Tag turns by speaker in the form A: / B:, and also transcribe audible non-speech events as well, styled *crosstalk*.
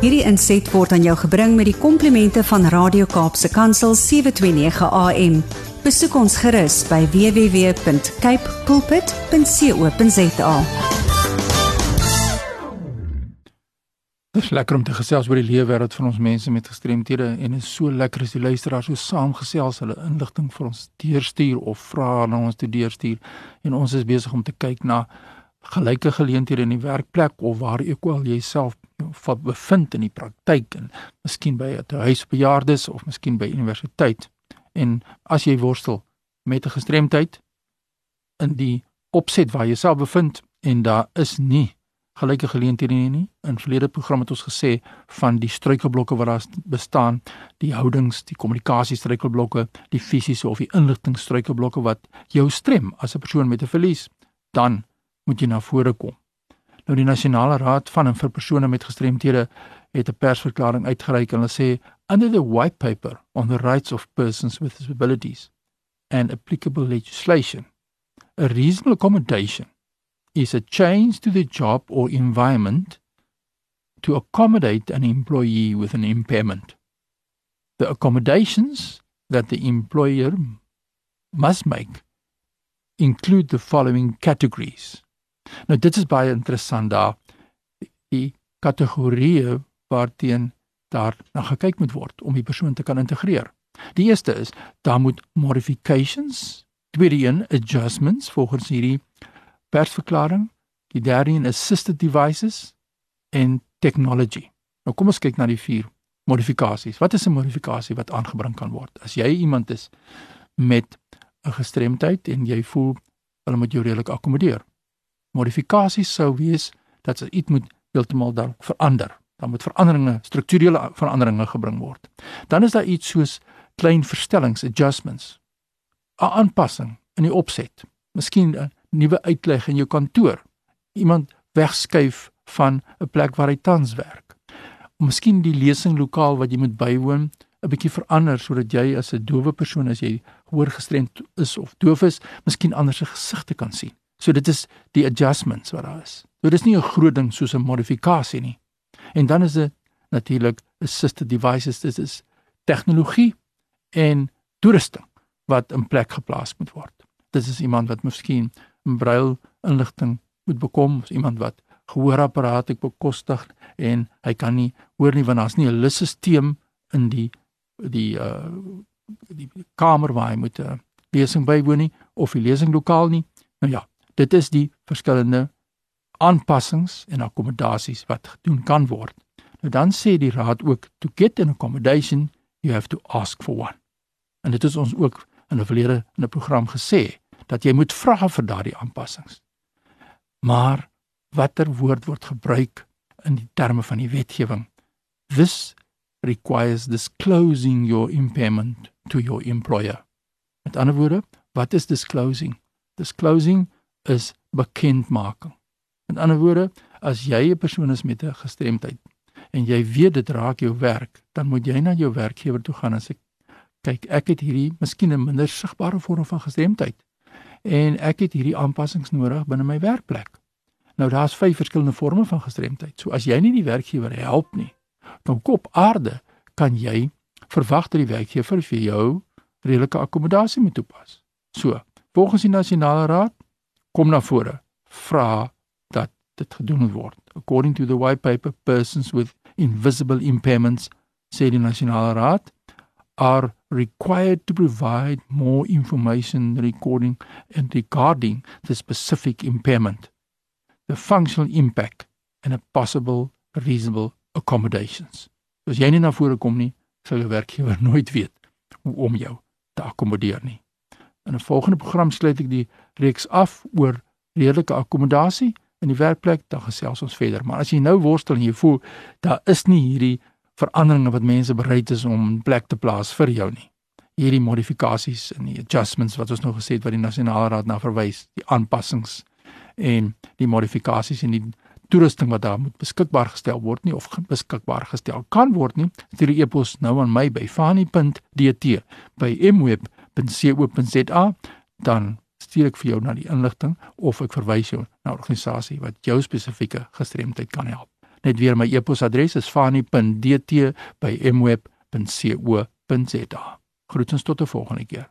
A: Hierdie inset word aan jou gebring met die komplimente van Radio Kaapse Kansel 729 AM. Besoek ons gerus by www.cape pulpit.co.za.
B: Dit is lekker om te gesels oor die lewe wêreld van ons mense met gestremthede en is so lekker as die luisteraars so saamgesels hulle inligting vir ons deurstuur of vra na ons toe deurstuur en ons is besig om te kyk na gelyke geleenthede in die werkplek of waar ook al jy self bevind in die praktyk en miskien by 'n huisbejaardes of miskien by universiteit en as jy worstel met 'n gestremdheid in die opset waar jy self bevind en daar is nie gelyke geleenthede nie nie. In verlede program het ons gesê van die struikelblokke wat daar bestaan, die houdings, die kommunikasie struikelblokke, die fisiese of die inligtingstruikelblokke wat jou strem as 'n persoon met 'n verlies, dan moet jy na vore kom. Nou die Nasionale Raad van en vir persone met gestremthede het 'n persverklaring uitgereik en hulle sê under the white paper on the rights of persons with disabilities and applicable legislation a reasonable accommodation is a change to the job or environment to accommodate an employee with an impairment. The accommodations that the employer must make include the following categories. Nou dit is baie interessant daar die kategorieë waarteen daar na gekyk moet word om die persoon te kan integreer. Die eerste is daar moet modifications, tweede een adjustments volgens hierdie persverklaring, die derde een assisted devices en technology. Nou kom ons kyk na die vier modifikasies. Wat is 'n modifikasie wat aangebring kan word? As jy iemand is met 'n gestremdheid en jy voel hulle moet jou redelik akkommodeer. Modifikasies sou wees dat iets moet heeltemal dan verander. Dan moet veranderinge, strukturele veranderinge gebring word. Dan is daar iets soos klein verstellings, adjustments. 'n Aanpassing in die opset. Miskien 'n nuwe uitleg in jou kantoor. Iemand wegskuif van 'n plek waar hy tans werk. Of miskien die lesinglokaal wat jy moet bywoon 'n bietjie verander sodat jy as 'n doewe persoon as jy gehoorgestremd is of doof is, miskien ander se gesigte kan sien. So dit is die adjustments wat daar is. So dit is nie 'n groot ding soos 'n modifikasie nie. En dan is dit natuurlik assisted devices, dit is tegnologie en toerusting wat in plek geplaas moet word. Dit is iemand wat miskien brail inligting moet bekom, iemand wat gehoorapparate bekostig en hy kan nie hoor nie want daar's nie 'n lusstelsel in die die uh die kamer waar hy moet 'n lesing bywoon nie of die lesinglokaal nie. Nou ja, dit is die verskillende aanpassings en akkommodasies wat gedoen kan word. Nou dan sê die raad ook to get an accommodation you have to ask for one. En dit is ons ook in 'n verlede in 'n program gesê dat jy moet vra vir daardie aanpassings. Maar watter woord word gebruik in die terme van die wetgewing? This requires disclosing your impairment to your employer. Met ander woorde, wat is disclosing? Disclosing is bekendmaking. Met ander woorde, as jy 'n persoon is met 'n gestremdheid en jy weet dit raak jou werk, dan moet jy na jou werkgewer toe gaan en sê kyk, ek het hierdie miskien 'n minder sigbare vorm van gestremdheid en ek het hierdie aanpassings nodig binne my werkplek. Nou daar's vyf verskillende forme van gestremdheid. So as jy nie die werkgewer help nie, dan kop aarde kan jy verwag dat die werkgewer vir jou redelike akkommodasie moet toepas. So, volgens die nasionale raad kom na vore vra dat dit gedoen word. According to the white paper persons with invisible impairments sê die nasionale raad are required to provide more information recording and regarding the specific impairment, the functional impact, and a possible reasonable accommodations. As jy nie na vore kom nie, sal jou werkgewer *laughs* nooit weet hoe om jou te akkommodeer nie. In 'n volgende program sluit ek die reeks af oor redelike akkommodasie in die werkplek, dan gesels ons verder. Maar as jy nou worstel en jy voel daar is nie hierdie veranderinge wat mense bereid is om in plek te plaas vir jou nie. Hierdie modifikasies en die adjustments wat ons nou gesê het wat die nasionale raad na verwys, die aanpassings en die modifikasies in die toerusting wat daar moet beskikbaar gestel word nie of beskikbaar gestel kan word nie. Stuur die e-pos nou aan my by fani.dt by mweb.co.za dan stuur ek vir jou na die inligting of ek verwys jou na 'n organisasie wat jou spesifieke gestremdheid kan help. Net weer my e-posadres is fani.dt@mweb.co.za. Groetens tot 'n volgende keer.